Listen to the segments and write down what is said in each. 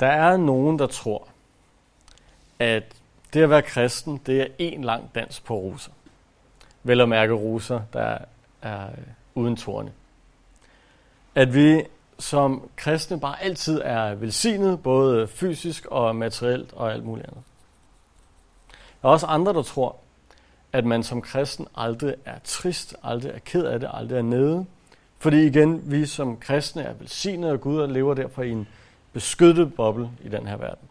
Der er nogen, der tror, at det at være kristen, det er en lang dans på roser. Vel at mærke roser, der er øh, uden torne. At vi som kristne bare altid er velsignet, både fysisk og materielt og alt muligt andet. Der er også andre, der tror, at man som kristen aldrig er trist, aldrig er ked af det, aldrig er nede. Fordi igen, vi som kristne er velsignet af Gud og lever derfor i en beskyttet boble i den her verden.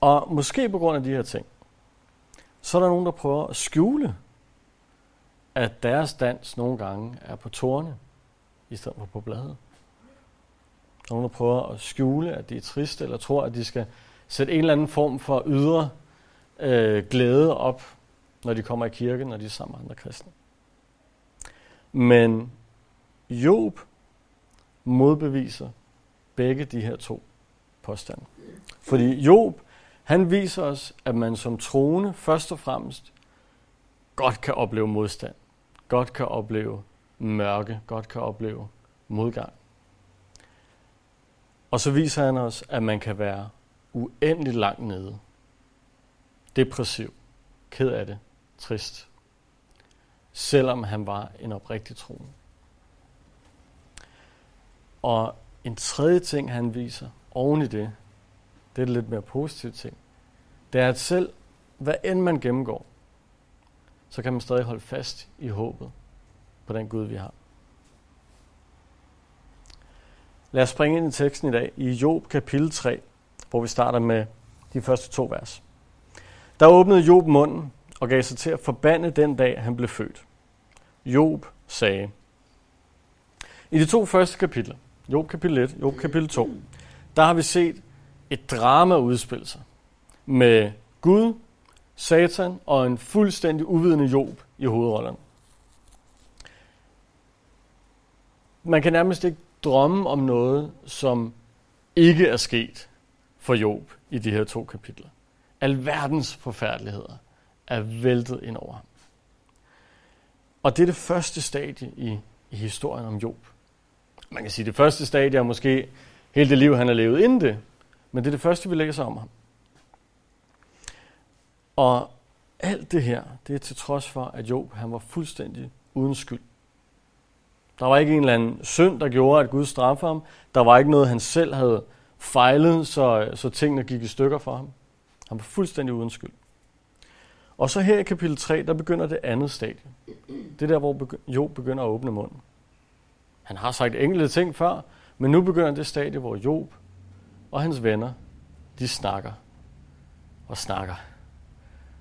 Og måske på grund af de her ting, så er der nogen, der prøver at skjule, at deres dans nogle gange er på tårne, i stedet for på bladet. Nogen, der prøver at skjule, at de er triste, eller tror, at de skal sætte en eller anden form for ydre øh, glæde op, når de kommer i kirken, når de er sammen med andre kristne. Men Job modbeviser begge de her to påstande. Fordi Job, han viser os, at man som troende først og fremmest godt kan opleve modstand, godt kan opleve mørke, godt kan opleve modgang. Og så viser han os, at man kan være uendeligt langt nede. Depressiv, ked af det, trist. Selvom han var en oprigtig troende. Og en tredje ting, han viser oven i det, det er lidt mere positiv ting, det er, at selv hvad end man gennemgår, så kan man stadig holde fast i håbet på den Gud, vi har. Lad os springe ind i teksten i dag, i Job kapitel 3, hvor vi starter med de første to vers. Der åbnede Job munden og gav sig til at forbande den dag, han blev født. Job sagde. I de to første kapitler, Job kapitel 1, Job kapitel 2, der har vi set et drama udspille sig med Gud, Satan og en fuldstændig uvidende Job i hovedrollerne. Man kan nærmest ikke drømme om noget, som ikke er sket for Job i de her to kapitler. Alverdens forfærdeligheder er væltet ind over ham. Og det er det første stadie i, i historien om Job. Man kan sige, det første stadie er måske hele det liv, han har levet inden det, men det er det første, vi læser om ham. Og alt det her, det er til trods for, at Job han var fuldstændig uden skyld. Der var ikke en eller anden synd, der gjorde, at Gud straffede ham. Der var ikke noget, han selv havde fejlet, så, så tingene gik i stykker for ham. Han var fuldstændig uden skyld. Og så her i kapitel 3, der begynder det andet stadie. Det er der, hvor Job begynder at åbne munden. Han har sagt enkelte ting før, men nu begynder det stadie, hvor Job og hans venner, de snakker og snakker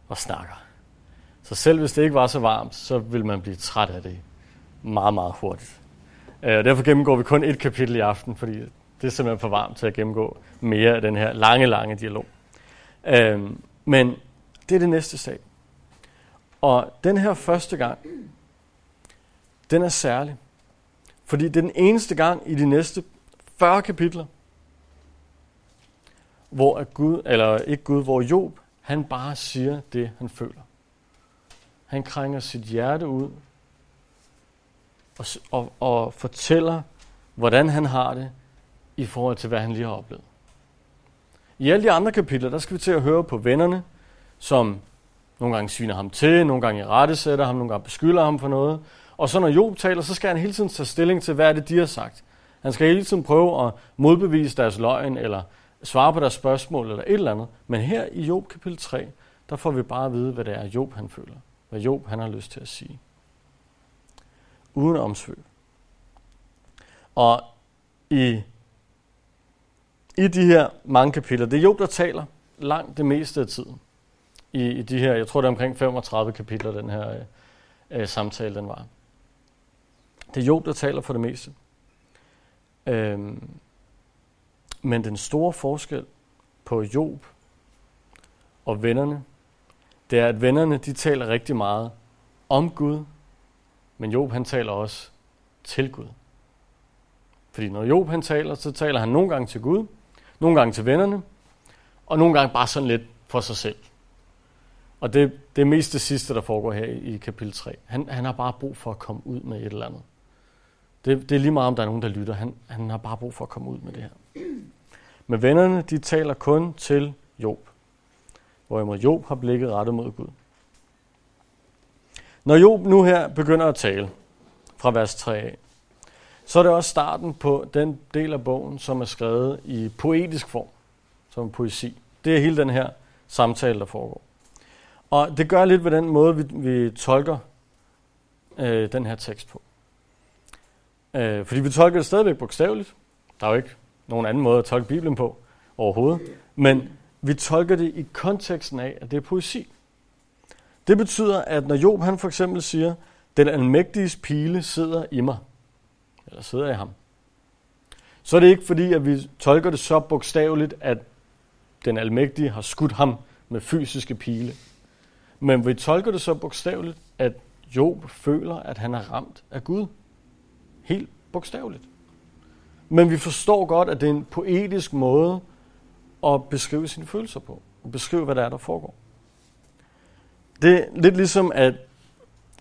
og snakker. Så selv hvis det ikke var så varmt, så vil man blive træt af det meget, meget hurtigt. Og derfor gennemgår vi kun et kapitel i aften, fordi det er simpelthen for varmt til at gennemgå mere af den her lange, lange dialog. Øh, men det er det næste sag. Og den her første gang, den er særlig. Fordi det er den eneste gang i de næste 40 kapitler, hvor at Gud, eller ikke Gud, hvor Job, han bare siger det, han føler. Han krænger sit hjerte ud og, og, og fortæller, hvordan han har det i forhold til, hvad han lige har oplevet. I alle de andre kapitler, der skal vi til at høre på vennerne, som nogle gange sviner ham til, nogle gange i rette sætter ham, nogle gange beskylder ham for noget. Og så når Job taler, så skal han hele tiden tage stilling til, hvad er det, de har sagt. Han skal hele tiden prøve at modbevise deres løgn, eller svare på deres spørgsmål, eller et eller andet. Men her i Job kapitel 3, der får vi bare at vide, hvad det er, Job han føler. Hvad Job han har lyst til at sige uden omsvøb. Og i, i de her mange kapitler, det er Job, der taler langt det meste af tiden. I, i de her, jeg tror det er omkring 35 kapitler, den her øh, øh samtale den var. Det er Job, der taler for det meste. Øhm, men den store forskel på Job og vennerne, det er, at vennerne de taler rigtig meget om Gud men Job han taler også til Gud. Fordi når Job han taler, så taler han nogle gange til Gud, nogle gange til vennerne, og nogle gange bare sådan lidt for sig selv. Og det, det er mest det sidste, der foregår her i, kapitel 3. Han, han har bare brug for at komme ud med et eller andet. Det, det er lige meget, om der er nogen, der lytter. Han, han har bare brug for at komme ud med det her. Men vennerne, de taler kun til Job. Hvorimod Job har blikket rettet mod Gud. Når Job nu her begynder at tale fra vers 3 af, så er det også starten på den del af bogen, som er skrevet i poetisk form, som poesi. Det er hele den her samtale, der foregår. Og det gør lidt ved den måde, vi, vi tolker øh, den her tekst på. Øh, fordi vi tolker det stadigvæk bogstaveligt. Der er jo ikke nogen anden måde at tolke Bibelen på overhovedet. Men vi tolker det i konteksten af, at det er poesi. Det betyder, at når Job han for eksempel siger, den almægtige pile sidder i mig, eller sidder i ham, så er det ikke fordi, at vi tolker det så bogstaveligt, at den almægtige har skudt ham med fysiske pile. Men vi tolker det så bogstaveligt, at Job føler, at han er ramt af Gud. Helt bogstaveligt. Men vi forstår godt, at det er en poetisk måde at beskrive sine følelser på. Og beskrive, hvad der er, der foregår. Det er lidt ligesom, at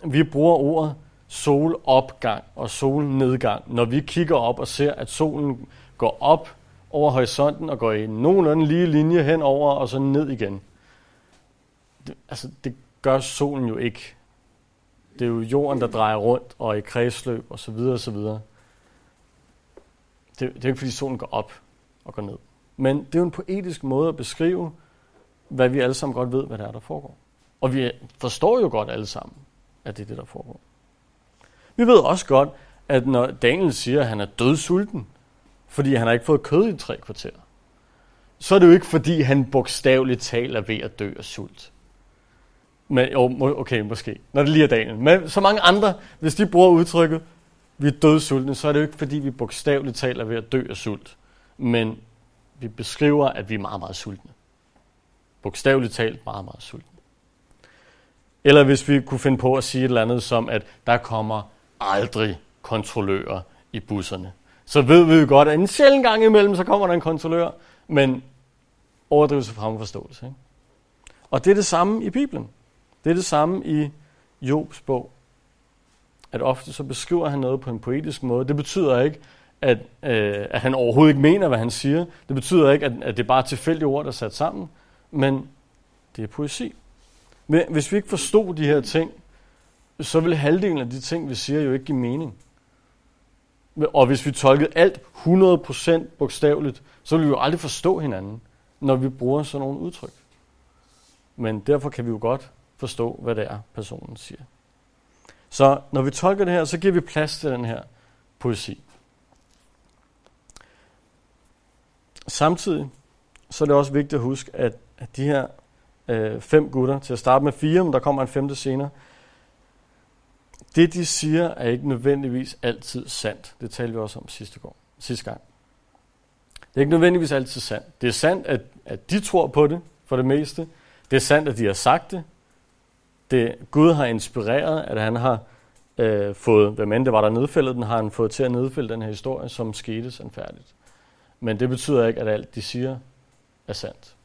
vi bruger ordet solopgang og solnedgang, når vi kigger op og ser, at solen går op over horisonten og går i nogenlunde lige linje henover og så ned igen. Det, altså, det gør solen jo ikke. Det er jo jorden, der drejer rundt og i kredsløb og så videre og så videre. Det, det er jo ikke, fordi solen går op og går ned. Men det er jo en poetisk måde at beskrive, hvad vi alle sammen godt ved, hvad det er, der foregår. Og vi forstår jo godt alle sammen, at det er det, der foregår. Vi ved også godt, at når Daniel siger, at han er dødsulten, fordi han har ikke fået kød i tre kvarter, så er det jo ikke, fordi han bogstaveligt talt er ved at dø af sult. Men, jo, okay, måske, når det lige er Daniel. Men så mange andre, hvis de bruger udtrykket, vi er dødsultne, så er det jo ikke, fordi vi bogstaveligt talt er ved at dø af sult. Men vi beskriver, at vi er meget, meget sultne. Bogstaveligt talt meget, meget sultne. Eller hvis vi kunne finde på at sige et eller andet som, at der kommer aldrig kontrollører i busserne. Så ved vi jo godt, at en sjældent gang imellem, så kommer der en kontrollør, men overdrivelse frem forståelse. Ikke? Og det er det samme i Bibelen. Det er det samme i Jobs bog. At ofte så beskriver han noget på en poetisk måde. Det betyder ikke, at, øh, at han overhovedet ikke mener, hvad han siger. Det betyder ikke, at, at det er bare tilfældige ord, der er sat sammen. Men det er poesi. Men hvis vi ikke forstod de her ting, så ville halvdelen af de ting, vi siger, jo ikke give mening. Og hvis vi tolkede alt 100% bogstaveligt, så ville vi jo aldrig forstå hinanden, når vi bruger sådan nogle udtryk. Men derfor kan vi jo godt forstå, hvad det er, personen siger. Så når vi tolker det her, så giver vi plads til den her poesi. Samtidig så er det også vigtigt at huske, at, at de her øh, fem gutter, til at starte med fire, men der kommer en femte senere, det de siger er ikke nødvendigvis altid sandt. Det talte vi også om sidste, går, sidste gang. Det er ikke nødvendigvis altid sandt. Det er sandt, at, at de tror på det for det meste. Det er sandt, at de har sagt det det Gud har inspireret, at han har øh, fået, hvem end det var der nedfældet den, har han fået til at nedfælde den her historie, som skete sandfærdigt. Men det betyder ikke, at alt de siger er sandt.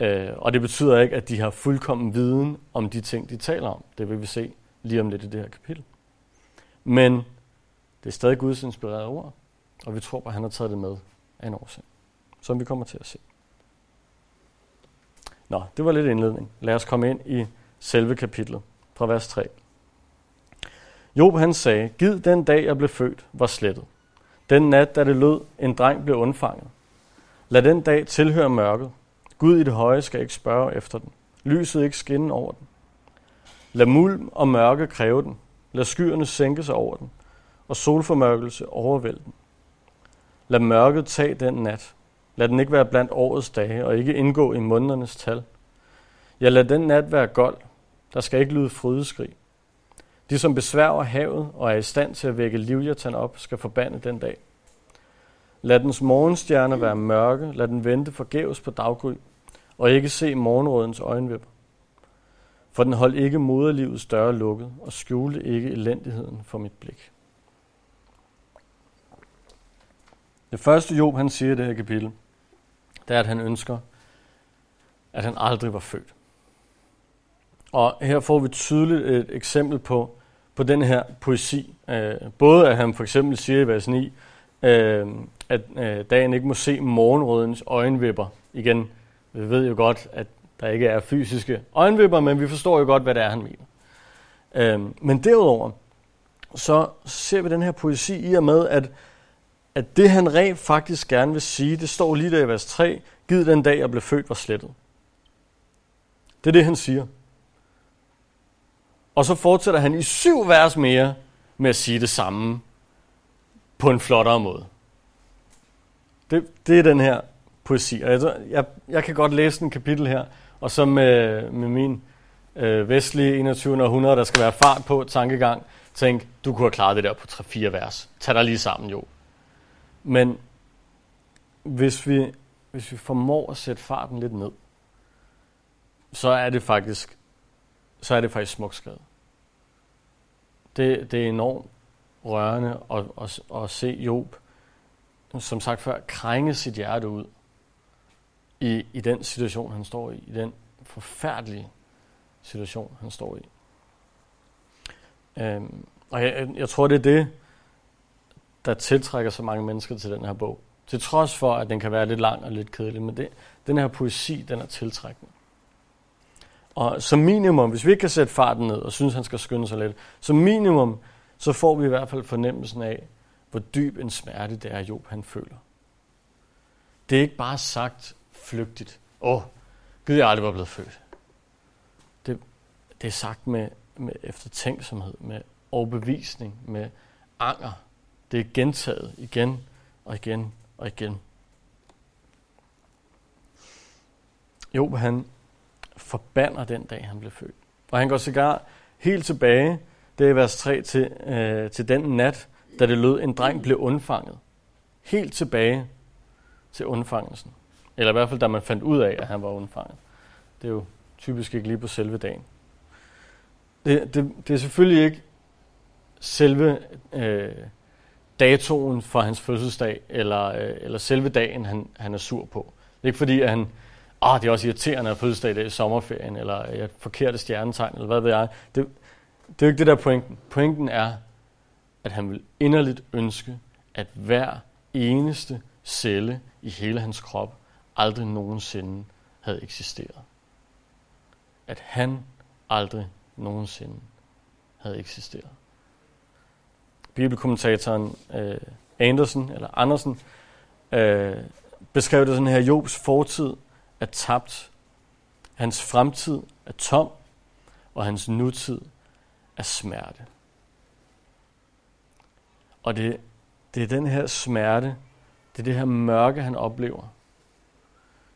Øh, og det betyder ikke, at de har fuldkommen viden om de ting, de taler om. Det vil vi se lige om lidt i det her kapitel. Men det er stadig Guds inspirerede ord, og vi tror på, at han har taget det med af en årsag, som vi kommer til at se. Nå, det var lidt indledning. Lad os komme ind i selve kapitlet fra vers 3. Job han sagde, Gid den dag jeg blev født, var slettet. Den nat, da det lød, en dreng blev undfanget. Lad den dag tilhøre mørket. Gud i det høje skal ikke spørge efter den. Lyset ikke skinne over den. Lad mulm og mørke kræve den. Lad skyerne sænke sig over den. Og solformørkelse overvælde den. Lad mørket tage den nat. Lad den ikke være blandt årets dage og ikke indgå i månedernes tal. Ja, lad den nat være gold. Der skal ikke lyde frydeskrig. De, som besværger havet og er i stand til at vække Livjatan op, skal forbande den dag. Lad dens morgenstjerne være mørke, lad den vente forgæves på daggry, og ikke se morgenrådens øjenvipper. For den holdt ikke moderlivets døre lukket, og skjulte ikke elendigheden for mit blik. Det første Job, han siger i det her kapitel, det er, at han ønsker, at han aldrig var født. Og her får vi tydeligt et eksempel på, på den her poesi. Øh, både at han for eksempel siger i vers 9, øh, at øh, dagen ikke må se morgenrødens øjenvipper. Igen, vi ved jo godt, at der ikke er fysiske øjenvipper, men vi forstår jo godt, hvad det er, han mener. Øhm, men derudover, så ser vi den her poesi i og med, at, at det han rent faktisk gerne vil sige, det står lige der i vers 3, giv den dag, jeg blev født, var slettet. Det er det, han siger. Og så fortsætter han i syv vers mere med at sige det samme på en flottere måde. Det, det er den her poesi. Og jeg, jeg, jeg kan godt læse en kapitel her, og så med, med min øh, vestlige 21. århundrede, der skal være fart på, tankegang, tænk, du kunne have klaret det der på 3-4 vers. Tag dig lige sammen, jo. Men hvis vi, hvis vi formår at sætte farten lidt ned, så er det faktisk, så er det faktisk smukt skrevet. Det, det er enormt rørende at, at, at se Job, som sagt før, krænge sit hjerte ud i, i den situation, han står i, i den forfærdelige situation, han står i. Øhm, og jeg, jeg tror, det er det, der tiltrækker så mange mennesker til den her bog. Til trods for, at den kan være lidt lang og lidt kedelig, men det, den her poesi, den er tiltrækkende. Og som minimum, hvis vi ikke kan sætte farten ned og synes, han skal skynde sig lidt, som minimum, så får vi i hvert fald fornemmelsen af, hvor dyb en smerte det er, Job han føler. Det er ikke bare sagt flygtigt. Åh, oh, Gud, jeg aldrig var blevet født. Det, det er sagt med, med eftertænksomhed, med overbevisning, med anger. Det er gentaget igen og igen og igen. Job, han forbander den dag, han blev født. Og han går sågar helt tilbage, det er vers 3, til, øh, til den nat, da det lød, en dreng blev undfanget. Helt tilbage til undfangelsen. Eller i hvert fald, da man fandt ud af, at han var undfanget. Det er jo typisk ikke lige på selve dagen. Det, det, det er selvfølgelig ikke selve øh, datoen for hans fødselsdag, eller, øh, eller selve dagen, han, han er sur på. Det er ikke fordi, at han, ah, det er også irriterende at fødselsdag i dag i sommerferien, eller jeg forkerte stjernetegn, eller hvad ved jeg. Det, det er jo ikke det der pointen. Pointen er, at han vil inderligt ønske, at hver eneste celle i hele hans krop aldrig nogensinde havde eksisteret. At han aldrig nogensinde havde eksisteret. Bibelkommentatoren øh, Andersen, eller Andersen, øh, beskrev det sådan her, Jobs fortid er tabt, hans fremtid er tom, og hans nutid er smerte. Og det, det er den her smerte, det er det her mørke, han oplever,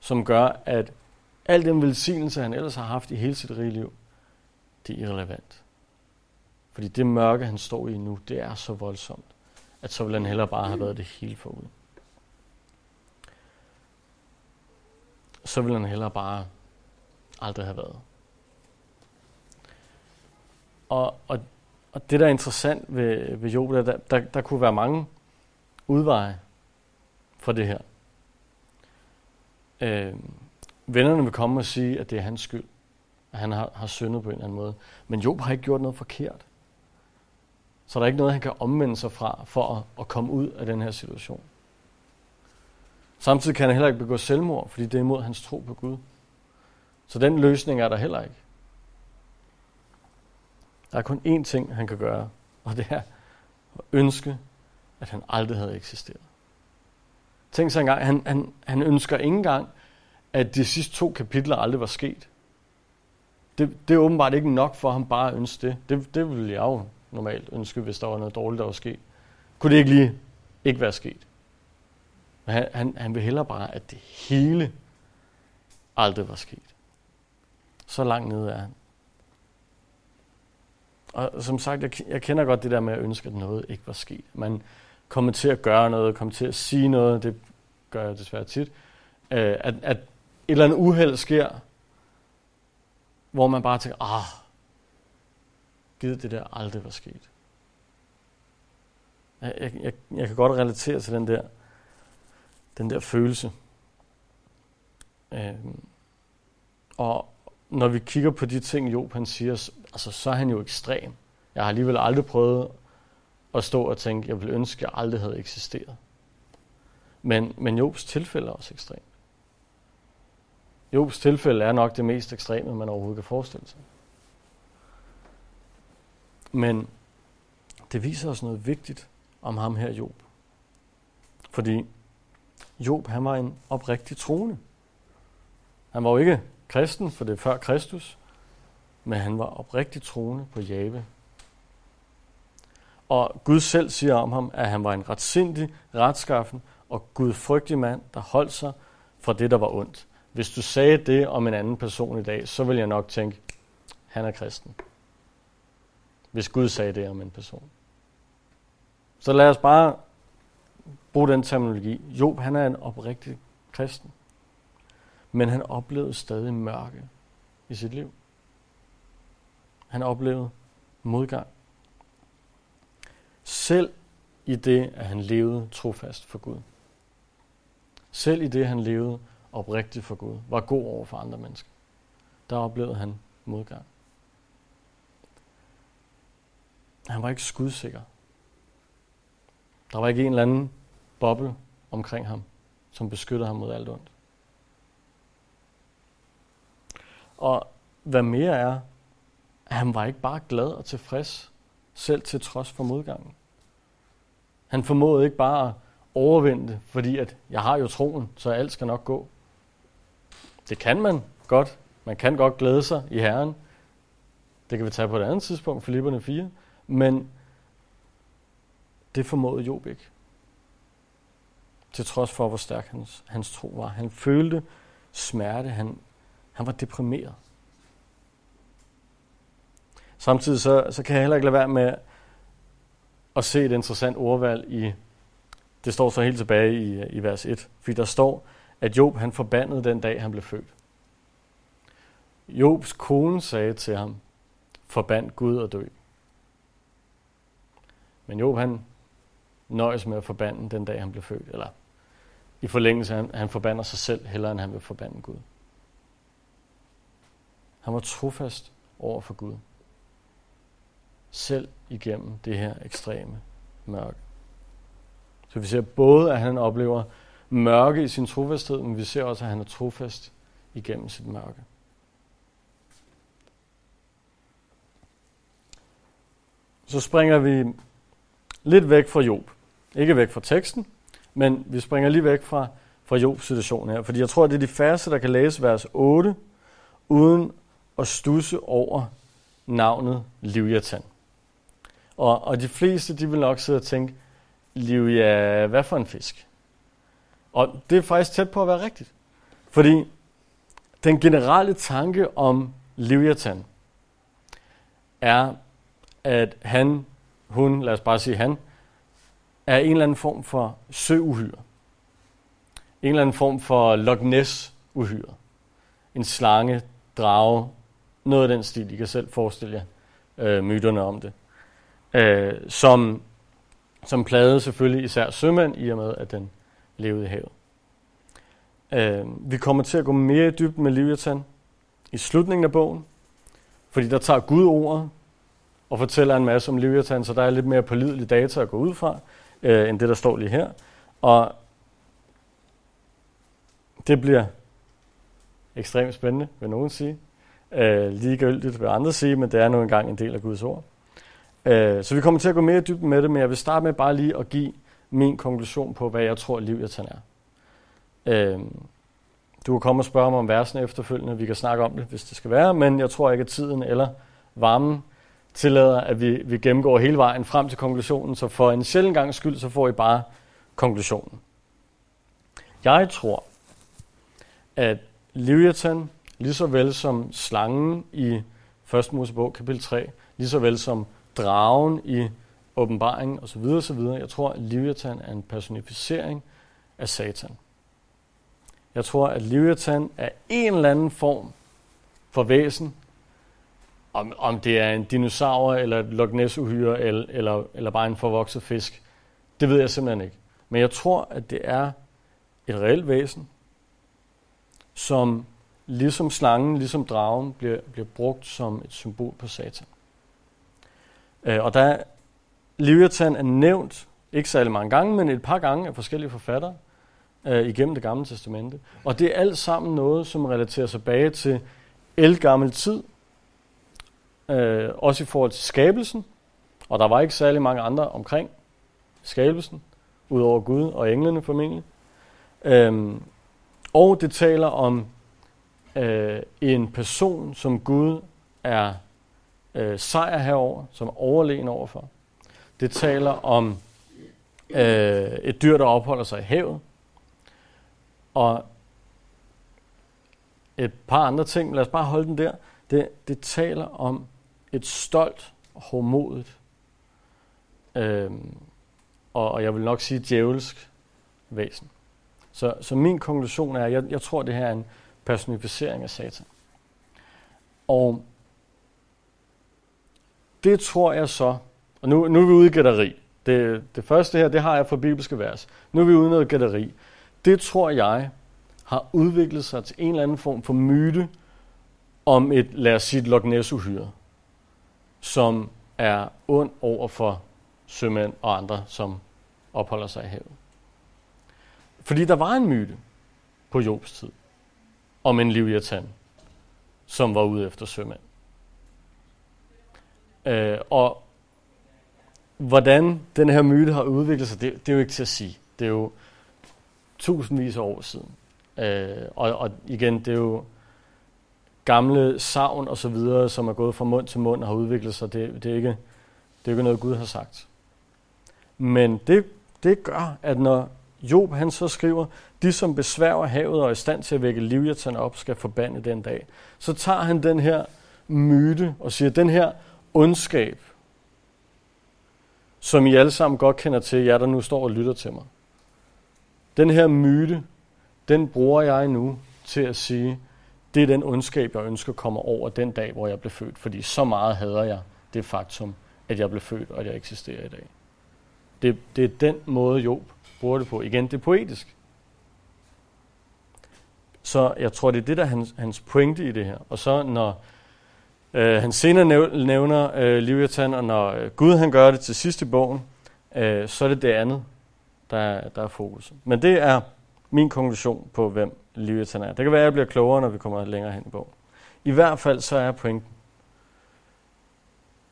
som gør, at al den velsignelse, han ellers har haft i hele sit rige liv, det er irrelevant. Fordi det mørke, han står i nu, det er så voldsomt, at så vil han heller bare have været det hele forud. Så ville han heller bare aldrig have været. Og, og, og det, der er interessant ved, ved Job, der, der, der kunne være mange udveje for det her. Øh, vennerne vil komme og sige, at det er hans skyld, at han har, har syndet på en eller anden måde. Men Job har ikke gjort noget forkert. Så der er ikke noget, han kan omvende sig fra, for at, at komme ud af den her situation. Samtidig kan han heller ikke begå selvmord, fordi det er imod hans tro på Gud. Så den løsning er der heller ikke. Der er kun én ting, han kan gøre, og det er at ønske, at han aldrig havde eksisteret. Tænk så engang, han, han, han ønsker ikke engang, at de sidste to kapitler aldrig var sket. Det, det er åbenbart ikke nok for ham bare at ønske det. Det, det ville jeg jo normalt ønske, hvis der var noget dårligt, der var sket. Kunne det ikke lige ikke være sket? Men han, han, han vil hellere bare, at det hele aldrig var sket. Så langt nede er han. Og som sagt, jeg, jeg kender godt det der med at ønske, at noget ikke var sket. Man kommer til at gøre noget, kommer til at sige noget, det gør jeg desværre tit, øh, at, at et eller andet uheld sker, hvor man bare tænker, ah, givet det der aldrig var sket. Jeg, jeg, jeg, jeg kan godt relatere til den der, den der følelse. Øh, og når vi kigger på de ting, Job han siger, altså, så er han jo ekstrem. Jeg har alligevel aldrig prøvet at stå og tænke, jeg ville ønske, at jeg aldrig havde eksisteret. Men, men Jobs tilfælde er også ekstremt. Jobs tilfælde er nok det mest ekstreme, man overhovedet kan forestille sig. Men det viser os noget vigtigt om ham her, Job. Fordi Job, han var en oprigtig troende. Han var jo ikke kristen, for det er før Kristus, men han var oprigtig troende på Jave. Og Gud selv siger om ham, at han var en retsindig, retskaffen og gudfrygtig mand, der holdt sig fra det, der var ondt. Hvis du sagde det om en anden person i dag, så vil jeg nok tænke, han er kristen. Hvis Gud sagde det om en person. Så lad os bare bruge den terminologi. Job, han er en oprigtig kristen. Men han oplevede stadig mørke i sit liv. Han oplevede modgang. Selv i det, at han levede trofast for Gud. Selv i det, han levede oprigtigt for Gud, var god over for andre mennesker. Der oplevede han modgang. Han var ikke skudsikker. Der var ikke en eller anden boble omkring ham, som beskytter ham mod alt ondt. Og hvad mere er, at han var ikke bare glad og tilfreds, selv til trods for modgangen. Han formåede ikke bare at overvinde det, fordi at jeg har jo troen, så alt skal nok gå. Det kan man godt. Man kan godt glæde sig i Herren. Det kan vi tage på et andet tidspunkt, Filipperne 4. Men det formåede Job ikke. Til trods for, hvor stærk hans, hans tro var. Han følte smerte. Han, han var deprimeret. Samtidig så, så kan jeg heller ikke lade være med at se et interessant ordvalg i, det står så helt tilbage i, i vers 1, fordi der står, at Job han forbandede den dag, han blev født. Jobs kone sagde til ham, forband Gud og dø. Men Job han nøjes med at forbande den dag, han blev født. Eller i forlængelse, han, han forbander sig selv, hellere end han vil forbande Gud. Han var trofast over for Gud. Selv igennem det her ekstreme mørke. Så vi ser både, at han oplever mørke i sin trofasthed, men vi ser også, at han er trofast igennem sit mørke. Så springer vi lidt væk fra Job. Ikke væk fra teksten, men vi springer lige væk fra, fra Jobs situation her. Fordi jeg tror, at det er de færreste, der kan læse vers 8, uden at stusse over navnet Livjatan. Og, og de fleste, de vil nok sidde og tænke, Livja, hvad for en fisk? Og det er faktisk tæt på at være rigtigt. Fordi den generelle tanke om Livjatan er, at han, hun, lad os bare sige han, er en eller anden form for søuhyre. En eller anden form for Loch Ness-uhyre. En slange, drage, noget af den stil. I kan selv forestille jer øh, myterne om det. Øh, som, som plagede selvfølgelig især sømænd, i og med, at den levede i havet. Øh, vi kommer til at gå mere i dybden med Leviathan i slutningen af bogen, fordi der tager Gud ordet og fortæller en masse om Leviathan, så der er lidt mere pålidelige data at gå ud fra, øh, end det, der står lige her. Og det bliver ekstremt spændende, vil nogen sige. Øh, ligegyldigt vil andre sige, men det er nu engang en del af Guds ord. Øh, så vi kommer til at gå mere i dybden med det, men jeg vil starte med bare lige at give min konklusion på, hvad jeg tror, Leviathan er. Øh, du kan komme og spørge mig om versen efterfølgende, vi kan snakke om det, hvis det skal være, men jeg tror ikke, at tiden eller varmen tillader, at vi, vi gennemgår hele vejen frem til konklusionen, så for en sjældent gang skyld, så får I bare konklusionen. Jeg tror, at Leviathan, lige så vel som slangen i 1. Mosebog kapitel 3, lige så vel som dragen i åbenbaringen osv. osv. Jeg tror, at Leviathan er en personificering af Satan. Jeg tror, at Leviathan er en eller anden form for væsen, om, om det er en dinosaur, eller et Loch Ness-uhyre, eller, eller, eller bare en forvokset fisk, det ved jeg simpelthen ikke. Men jeg tror, at det er et reelt væsen, som ligesom slangen, ligesom dragen, bliver, bliver brugt som et symbol på Satan. Øh, og der Leviathan er nævnt, ikke særlig mange gange, men et par gange af forskellige forfattere. øh, igennem det gamle testamente. Og det er alt sammen noget, som relaterer sig tilbage til elgammel tid, øh, også i forhold til skabelsen, og der var ikke særlig mange andre omkring skabelsen, udover Gud og englene formentlig. Øhm, og det taler om øh, en person, som Gud er øh, sejr herover, som er overlegen overfor. Det taler om øh, et dyr, der opholder sig i havet. Og et par andre ting, lad os bare holde den der. Det, det taler om et stolt og hårdmodigt, øh, og, og jeg vil nok sige djævelsk væsen. Så, så min konklusion er, at jeg, jeg tror, at det her er en personificering af Satan. Og det tror jeg så, og nu, nu er vi ude i gætteri. Det, det første her, det har jeg fra bibelske vers. Nu er vi ude i noget gætteri. Det tror jeg har udviklet sig til en eller anden form for myte om et, lad os sige, et Loch Ness-uhyre, som er ond over for sømænd og andre, som opholder sig i havet. Fordi der var en myte på Jobs tid om en livjatan, som var ude efter sømænd. Øh, og hvordan den her myte har udviklet sig, det, det er jo ikke til at sige. Det er jo tusindvis af år siden. Øh, og, og igen, det er jo gamle savn og så videre, som er gået fra mund til mund og har udviklet sig. Det, det, er, ikke, det er ikke noget, Gud har sagt. Men det, det gør, at når Job han så skriver, de som besværger havet og er i stand til at vække livjatan op, skal forbande den dag. Så tager han den her myte og siger, den her ondskab, som I alle sammen godt kender til, jer der nu står og lytter til mig. Den her myte, den bruger jeg nu til at sige, det er den ondskab, jeg ønsker kommer over den dag, hvor jeg blev født. Fordi så meget hader jeg det faktum, at jeg blev født, og at jeg eksisterer i dag. Det, det er den måde, Job bruger det på. Igen, det er poetisk. Så jeg tror, det er det, der er hans, hans pointe i det her. Og så når øh, han senere nævner øh, Leviathan, og når øh, Gud han gør det til sidst i bogen, øh, så er det det andet, der, der er fokus. Men det er min konklusion på, hvem Leviathan er. Det kan være, at jeg bliver klogere, når vi kommer længere hen i bogen. I hvert fald så er pointen,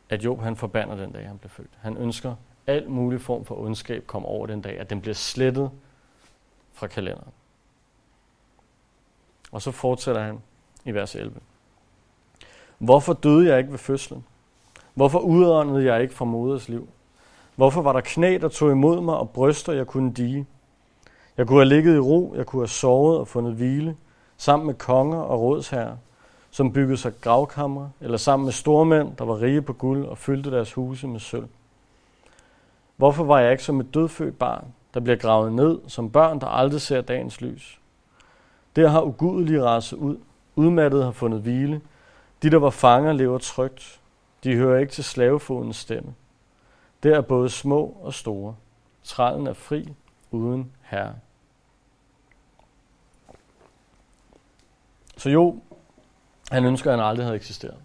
at Job han forbander den dag, han blev født. Han ønsker al mulig form for ondskab kommer over den dag, at den bliver slettet fra kalenderen. Og så fortsætter han i vers 11. Hvorfor døde jeg ikke ved fødslen? Hvorfor udåndede jeg ikke fra moders liv? Hvorfor var der knæ, der tog imod mig, og bryster, jeg kunne dige? Jeg kunne have ligget i ro, jeg kunne have sovet og fundet hvile, sammen med konger og rådsherrer, som byggede sig gravkamre, eller sammen med stormænd, der var rige på guld og fyldte deres huse med sølv. Hvorfor var jeg ikke som et dødfødt barn, der bliver gravet ned som børn, der aldrig ser dagens lys? Der har ugudelige raset ud. Udmattet har fundet hvile. De, der var fanger, lever trygt. De hører ikke til slavefodens stemme. Der er både små og store. Trallen er fri, uden herre. Så jo, han ønsker, at han aldrig havde eksisteret.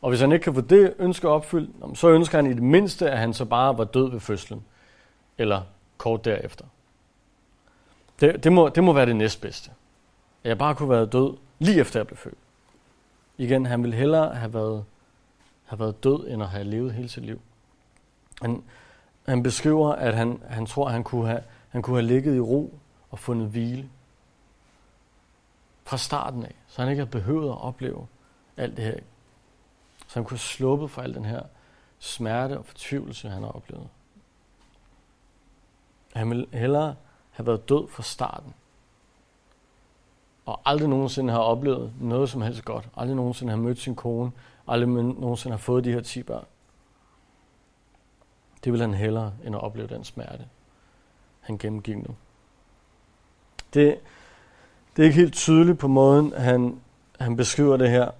Og hvis han ikke kan få det ønske opfyldt, så ønsker han i det mindste, at han så bare var død ved fødslen. Eller kort derefter. Det, det, må, det må være det næstbedste. At jeg bare kunne være død lige efter jeg blev født. Igen, han ville hellere have været, have været død, end at have levet hele sit liv. Han, han beskriver, at han, han tror, at han kunne, have, han kunne have ligget i ro og fundet hvile fra starten af, så han ikke havde behøvet at opleve alt det her så han kunne sluppe sluppet for al den her smerte og fortvivlelse, han har oplevet. Han ville hellere have været død fra starten. Og aldrig nogensinde har oplevet noget som helst godt. Aldrig nogensinde har mødt sin kone. Aldrig nogensinde har fået de her 10 børn. Det ville han hellere, end at opleve den smerte, han gennemgik nu. Det, det er ikke helt tydeligt på måden, han, han beskriver det her,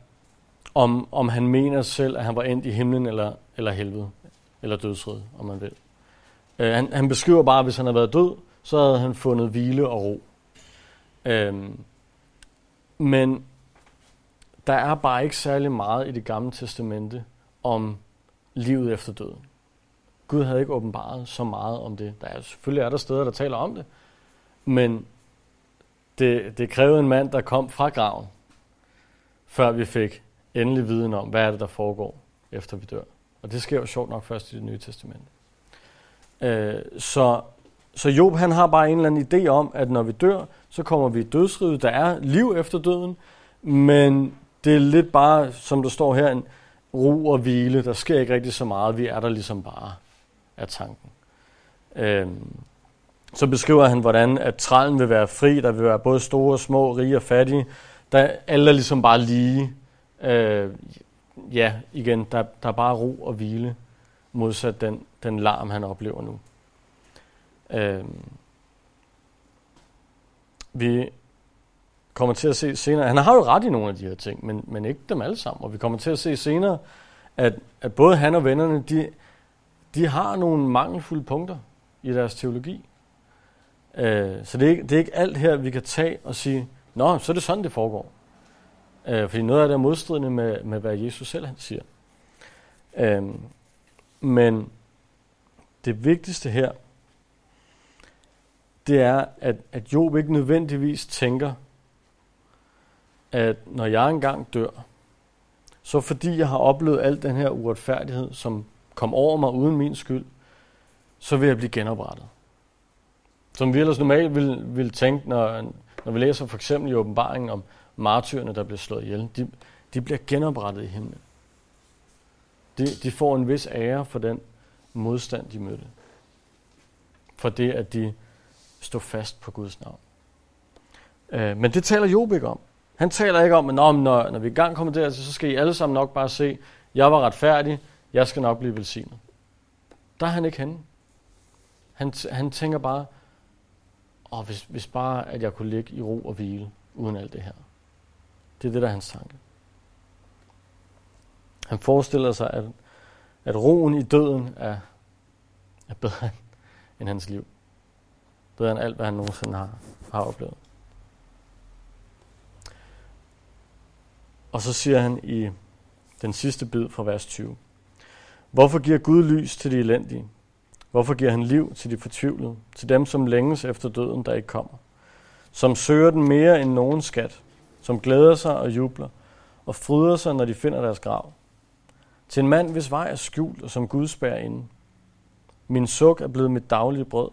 om, om han mener selv, at han var endt i himlen eller, eller helvede, eller dødsred, om man vil. Øh, han, han beskriver bare, at hvis han havde været død, så havde han fundet hvile og ro. Øh, men der er bare ikke særlig meget i det gamle testamente om livet efter døden. Gud havde ikke åbenbaret så meget om det. Der er, selvfølgelig er der steder, der taler om det, Men det, det krævede en mand, der kom fra graven, før vi fik endelig viden om, hvad er det, der foregår, efter vi dør. Og det sker jo sjovt nok først i det nye testament. Øh, så, så Job han har bare en eller anden idé om, at når vi dør, så kommer vi i dødsriget. Der er liv efter døden, men det er lidt bare, som der står her, en ro og hvile. Der sker ikke rigtig så meget. Vi er der ligesom bare af tanken. Øhm, så beskriver han, hvordan at trælen vil være fri. Der vil være både store, små, rige og fattige. Der alle er ligesom bare lige. Øh, ja, igen, der, der er bare ro og hvile, modsat den, den larm, han oplever nu. Øh, vi kommer til at se senere, han har jo ret i nogle af de her ting, men, men ikke dem alle sammen, og vi kommer til at se senere, at, at både han og vennerne, de, de har nogle mangelfulde punkter i deres teologi. Øh, så det er, ikke, det er ikke alt her, vi kan tage og sige, nå, så er det sådan, det foregår. Øh, fordi noget af det er modstridende med, med hvad Jesus selv han siger. Øh, men det vigtigste her, det er, at, at Job ikke nødvendigvis tænker, at når jeg engang dør, så fordi jeg har oplevet al den her uretfærdighed, som kom over mig uden min skyld, så vil jeg blive genoprettet. Som vi ellers normalt vil, vil tænke, når, når vi læser for eksempel i åbenbaringen om martyrerne, der bliver slået ihjel. De, de bliver genoprettet i himlen. De, de får en vis ære for den modstand, de mødte. For det, at de stod fast på Guds navn. Øh, men det taler Job ikke om. Han taler ikke om, at når, når, vi i gang kommer dertil, så skal I alle sammen nok bare se, jeg var retfærdig, jeg skal nok blive velsignet. Der er han ikke henne. Han, han tænker bare, og hvis, hvis bare, at jeg kunne ligge i ro og hvile, uden alt det her. Det er det, der er hans tanke. Han forestiller sig, at, at roen i døden er, er bedre end hans liv. Bedre end alt, hvad han nogensinde har, har oplevet. Og så siger han i den sidste bid fra vers 20. Hvorfor giver Gud lys til de elendige? Hvorfor giver han liv til de fortvivlede, til dem, som længes efter døden, der ikke kommer? Som søger den mere end nogen skat, som glæder sig og jubler, og fryder sig, når de finder deres grav. Til en mand, hvis vej er skjult, og som Gud spærer inde. Min suk er blevet mit daglige brød,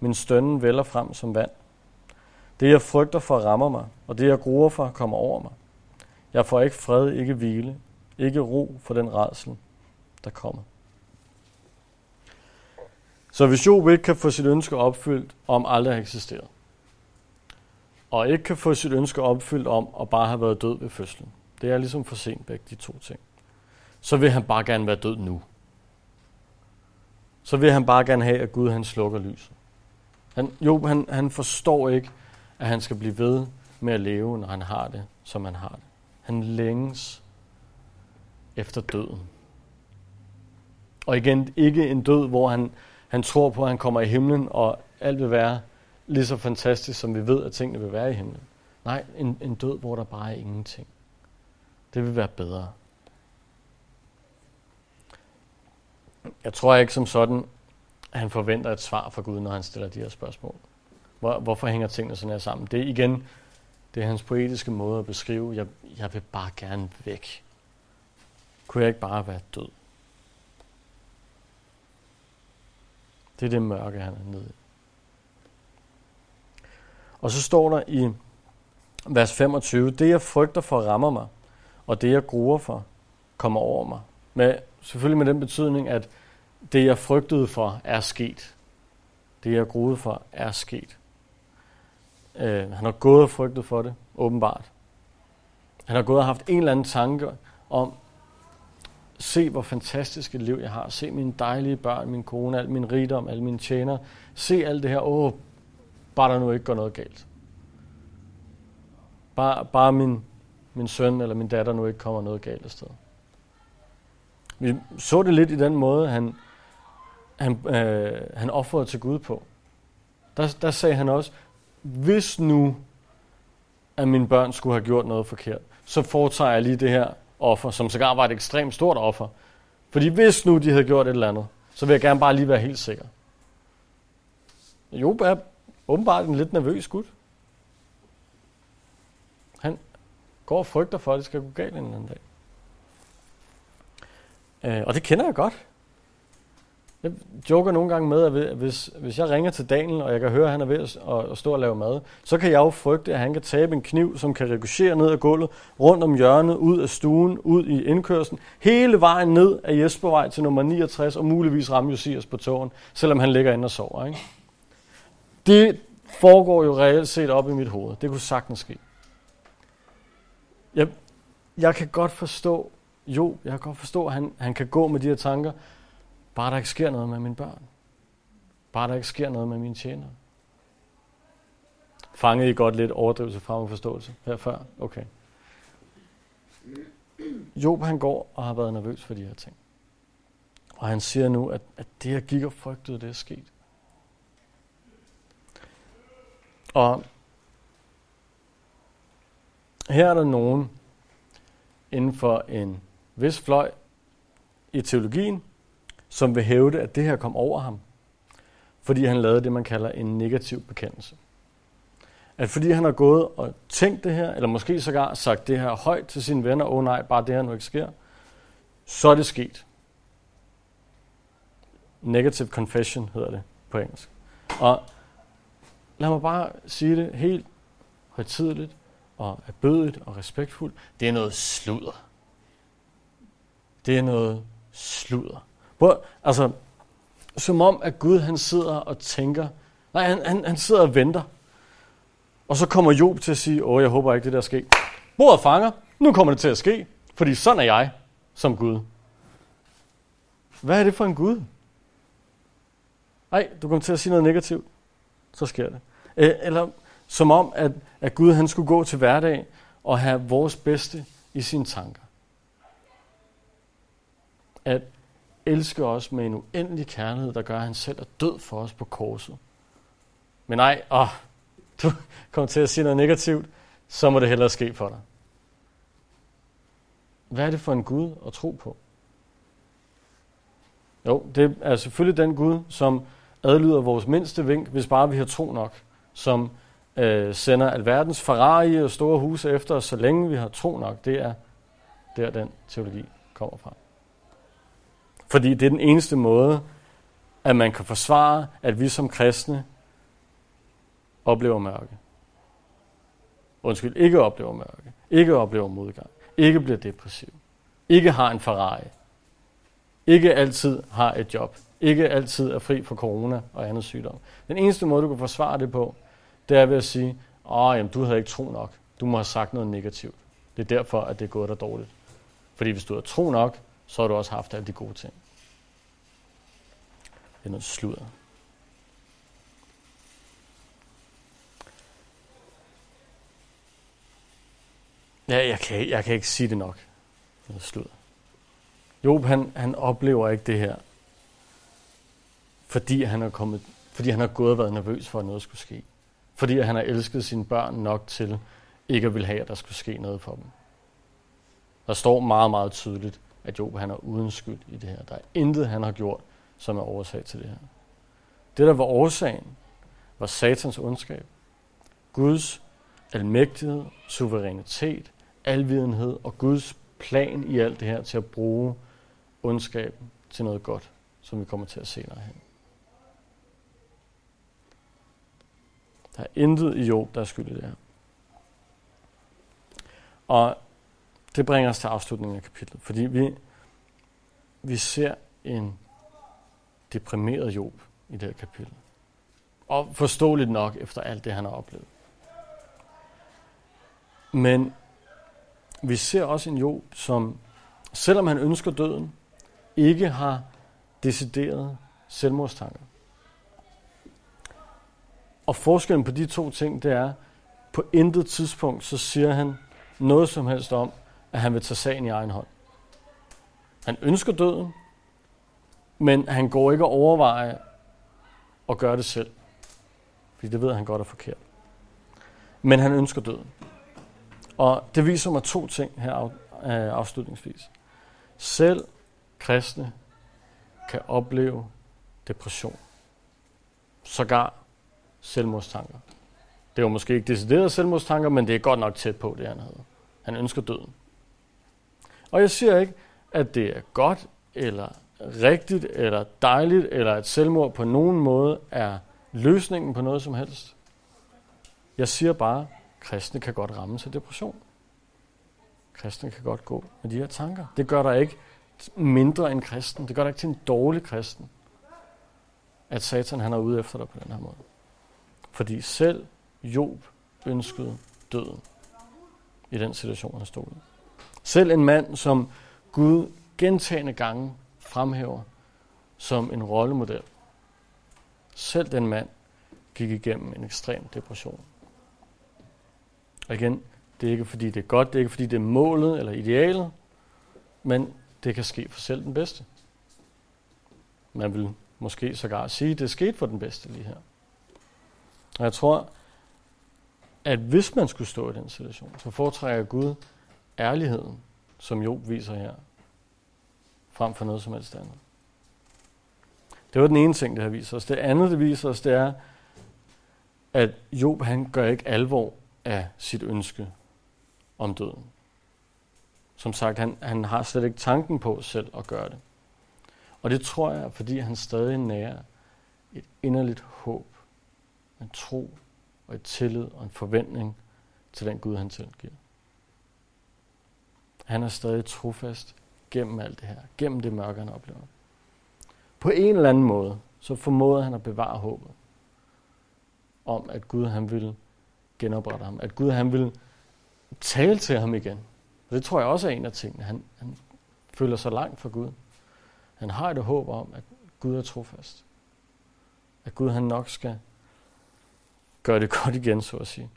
min stønnen vælger frem som vand. Det, jeg frygter for, rammer mig, og det, jeg gruer for, kommer over mig. Jeg får ikke fred, ikke hvile, ikke ro for den redsel, der kommer. Så hvis Job ikke kan få sit ønske opfyldt om aldrig har eksisteret, og ikke kan få sit ønske opfyldt om at bare have været død ved fødslen, det er ligesom for sent begge de to ting, så vil han bare gerne være død nu. Så vil han bare gerne have, at Gud han slukker lyset. Han, Job han, han forstår ikke, at han skal blive ved med at leve, når han har det, som han har det. Han længes efter døden. Og igen, ikke en død, hvor han, han tror på, at han kommer i himlen, og alt vil være lige så fantastisk, som vi ved, at tingene vil være i himlen. Nej, en, en død, hvor der bare er ingenting. Det vil være bedre. Jeg tror ikke som sådan, at han forventer et svar fra Gud, når han stiller de her spørgsmål. Hvor, hvorfor hænger tingene sådan her sammen? Det er igen, det er hans poetiske måde at beskrive, jeg, jeg vil bare gerne væk. Kunne jeg ikke bare være død? Det er det mørke, han er nede i. Og så står der i vers 25, det jeg frygter for rammer mig, og det jeg gruer for kommer over mig. Med, selvfølgelig med den betydning, at det jeg frygtede for er sket. Det jeg gruede for er sket. Øh, han har gået og frygtet for det, åbenbart. Han har gået og haft en eller anden tanke om, se hvor fantastisk et liv jeg har. Se mine dejlige børn, min kone, al min rigdom, alle mine tjenere. Se alt det her. Åh, bare der nu ikke går noget galt. Bare, bare min, min søn eller min datter nu ikke kommer noget galt afsted. Vi så det lidt i den måde, han, han, øh, han offrede til Gud på. Der, der sagde han også, hvis nu, at mine børn skulle have gjort noget forkert, så foretager jeg lige det her offer, som sågar var et ekstremt stort offer. Fordi hvis nu de havde gjort et eller andet, så vil jeg gerne bare lige være helt sikker. Job er åbenbart en lidt nervøs gut. Han går og frygter for, at det skal gå galt en eller anden dag. Øh, og det kender jeg godt. Jeg joker nogle gange med, at hvis, hvis jeg ringer til Daniel, og jeg kan høre, at han er ved at, at stå og lave mad, så kan jeg jo frygte, at han kan tabe en kniv, som kan ricochere ned ad gulvet, rundt om hjørnet, ud af stuen, ud i indkørslen, hele vejen ned af Jespervej til nummer 69, og muligvis ramme Josias på tågen, selvom han ligger inde og sover. Ikke? Det foregår jo reelt set op i mit hoved. Det kunne sagtens ske. Jeg, jeg kan godt forstå, jo, jeg kan godt forstå, at han, han kan gå med de her tanker, Bare der ikke sker noget med mine børn. Bare der ikke sker noget med mine tjenere. Fangede I godt lidt overdrivelse fra forståelse her før? Okay. Job han går og har været nervøs for de her ting. Og han siger nu, at, at det her gik og frygtede, det er sket. Og her er der nogen inden for en vis fløj i teologien, som vil hævde, at det her kom over ham, fordi han lavede det, man kalder en negativ bekendelse. At fordi han har gået og tænkt det her, eller måske sågar sagt det her højt til sine venner, åh oh, nej, bare det her nu ikke sker, så er det sket. Negative confession hedder det på engelsk. Og lad mig bare sige det helt højtidligt og erbødigt og respektfuldt. Det er noget sludder. Det er noget sludder. Hvor, altså, som om, at Gud han sidder og tænker, nej, han, han, han sidder og venter. Og så kommer Job til at sige, åh, jeg håber ikke, det der sker. Bordet fanger, nu kommer det til at ske, fordi sådan er jeg som Gud. Hvad er det for en Gud? Nej, du kommer til at sige noget negativt, så sker det. Eller som om, at, at Gud han skulle gå til hverdag og have vores bedste i sine tanker. At elsker os med en uendelig kærlighed, der gør, at han selv er død for os på korset. Men nej, åh, du kommer til at sige noget negativt, så må det hellere ske for dig. Hvad er det for en Gud at tro på? Jo, det er selvfølgelig den Gud, som adlyder vores mindste vink, hvis bare vi har tro nok, som øh, sender alverdens Ferrari og store huse efter os, så længe vi har tro nok. Det er der, den teologi kommer fra. Fordi det er den eneste måde, at man kan forsvare, at vi som kristne oplever mørke. Undskyld, ikke oplever mørke. Ikke oplever modgang. Ikke bliver depressiv. Ikke har en Ferrari. Ikke altid har et job. Ikke altid er fri for corona og andet sygdom. Den eneste måde, du kan forsvare det på, det er ved at sige, åh, jamen, du havde ikke tro nok. Du må have sagt noget negativt. Det er derfor, at det er gået dig dårligt. Fordi hvis du har tro nok, så har du også haft alle de gode ting. Det er noget sludder. Ja, jeg kan, jeg kan ikke sige det nok. Noget sludder. Job, han, han oplever ikke det her, fordi han er kommet, fordi han har gået og været nervøs for, at noget skulle ske. Fordi han har elsket sine børn nok til ikke at ville have, at der skulle ske noget for dem. Der står meget, meget tydeligt, at Job han er uden skyld i det her. Der er intet, han har gjort, som er årsag til det her. Det, der var årsagen, var satans ondskab. Guds almægtighed, suverænitet, alvidenhed og Guds plan i alt det her til at bruge ondskaben til noget godt, som vi kommer til at se hen. Der er intet i Job, der er skyld i det her. Og det bringer os til afslutningen af kapitlet, fordi vi, vi ser en deprimeret Job i det her kapitel. Og forståeligt nok efter alt det, han har oplevet. Men vi ser også en Job, som selvom han ønsker døden, ikke har decideret selvmordstanker. Og forskellen på de to ting, det er, på intet tidspunkt, så siger han noget som helst om, at han vil tage sagen i egen hånd. Han ønsker døden, men han går ikke og overvejer at gøre det selv. Fordi det ved han godt er forkert. Men han ønsker døden. Og det viser mig to ting her af, øh, afslutningsvis. Selv kristne kan opleve depression. Sågar selvmordstanker. Det var måske ikke deciderede selvmordstanker, men det er godt nok tæt på det, han havde. Han ønsker døden. Og jeg siger ikke, at det er godt, eller rigtigt, eller dejligt, eller at selvmord på nogen måde er løsningen på noget som helst. Jeg siger bare, at kristne kan godt ramme sig depression. Kristne kan godt gå med de her tanker. Det gør der ikke mindre end kristen. Det gør der ikke til en dårlig kristen, at Satan han er ude efter dig på den her måde. Fordi selv Job ønskede døden i den situation, han stod i. Selv en mand, som Gud gentagende gange fremhæver som en rollemodel. Selv den mand gik igennem en ekstrem depression. Og igen, det er ikke fordi det er godt, det er ikke fordi det er målet eller idealet, men det kan ske for selv den bedste. Man vil måske sågar sige, at det er sket for den bedste lige her. Og jeg tror, at hvis man skulle stå i den situation, så foretrækker Gud ærligheden, som Job viser her, frem for noget som helst andet. Det var den ene ting, det har viser os. Det andet, det viser os, det er, at Job han gør ikke alvor af sit ønske om døden. Som sagt, han, han har slet ikke tanken på selv at gøre det. Og det tror jeg, fordi han stadig nærer et inderligt håb, en tro og et tillid og en forventning til den Gud, han tilgiver. Han er stadig trofast gennem alt det her, gennem det mørke, han oplever. På en eller anden måde, så formåede han at bevare håbet om, at Gud han ville genoprette ham, at Gud han ville tale til ham igen. Og det tror jeg også er en af tingene. Han, han føler sig langt fra Gud. Han har et håb om, at Gud er trofast. At Gud han nok skal gøre det godt igen, så at sige.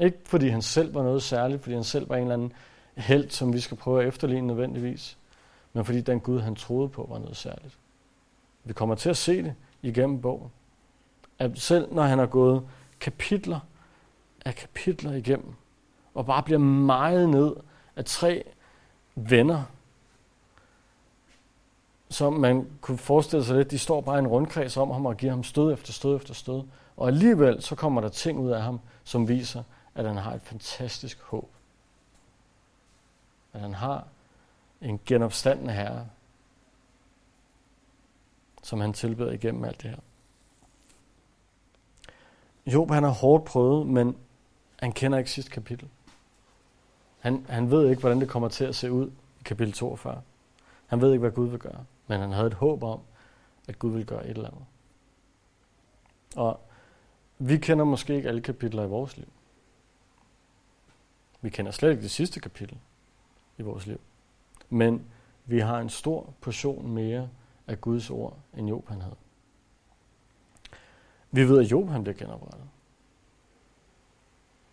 Ikke fordi han selv var noget særligt, fordi han selv var en eller anden held, som vi skal prøve at efterligne nødvendigvis, men fordi den Gud, han troede på, var noget særligt. Vi kommer til at se det igennem bogen. At selv når han har gået kapitler af kapitler igennem, og bare bliver meget ned af tre venner, som man kunne forestille sig lidt, de står bare i en rundkreds om ham og giver ham stød efter stød efter stød. Og alligevel så kommer der ting ud af ham, som viser, at han har et fantastisk håb. At han har en genopstandende herre, som han tilbeder igennem alt det her. Job han har hårdt prøvet, men han kender ikke sidste kapitel. Han, han ved ikke, hvordan det kommer til at se ud i kapitel 42. Han ved ikke, hvad Gud vil gøre, men han havde et håb om, at Gud vil gøre et eller andet. Og vi kender måske ikke alle kapitler i vores liv. Vi kender slet ikke det sidste kapitel i vores liv. Men vi har en stor portion mere af Guds ord, end Job han havde. Vi ved, at Job han blev genoprettet.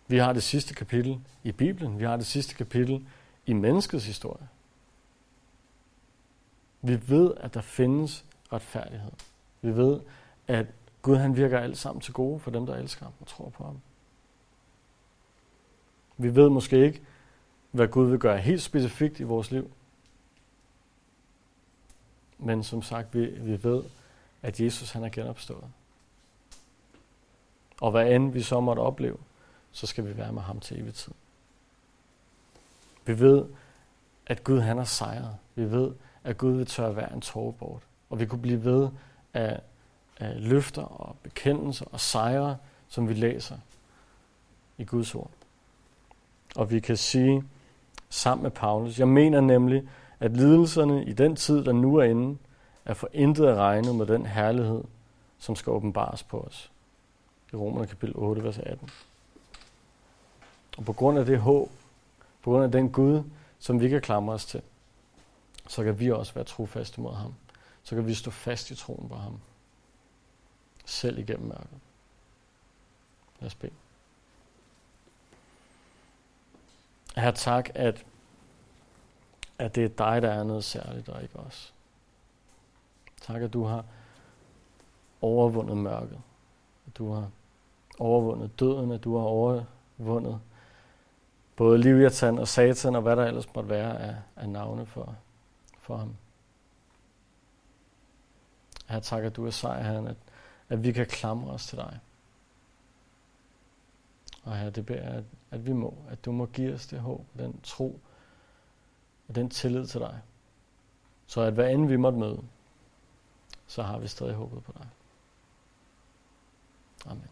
Vi har det sidste kapitel i Bibelen. Vi har det sidste kapitel i menneskets historie. Vi ved, at der findes retfærdighed. Vi ved, at Gud han virker alt sammen til gode for dem, der elsker ham og tror på ham. Vi ved måske ikke, hvad Gud vil gøre helt specifikt i vores liv. Men som sagt, vi, vi ved, at Jesus han er genopstået. Og hvad end vi så måtte opleve, så skal vi være med ham til evig tid. Vi ved, at Gud han har sejret. Vi ved, at Gud vil tørre hver en tårer bort. Og vi kunne blive ved af, af løfter og bekendelser og sejre, som vi læser i Guds ord. Og vi kan sige sammen med Paulus, jeg mener nemlig, at lidelserne i den tid, der nu er inde, er for intet at regne med den herlighed, som skal åbenbares på os. I Romerne kapitel 8, vers 18. Og på grund af det håb, på grund af den Gud, som vi kan klamre os til, så kan vi også være trofaste mod ham. Så kan vi stå fast i troen på ham. Selv igennem mørket. Lad os bede. Her tak, at, at det er dig, der er noget særligt, og ikke os. Tak, at du har overvundet mørket. At du har overvundet døden, at du har overvundet både Liviatan og Satan og hvad der ellers måtte være af, af navne for, for ham. Her tak, at du er sej, Herren, at, at vi kan klamre os til dig. Og her, det beder jeg, at, at vi må, at du må give os det håb, den tro og den tillid til dig. Så at hvad end vi måtte møde, så har vi stadig håbet på dig. Amen.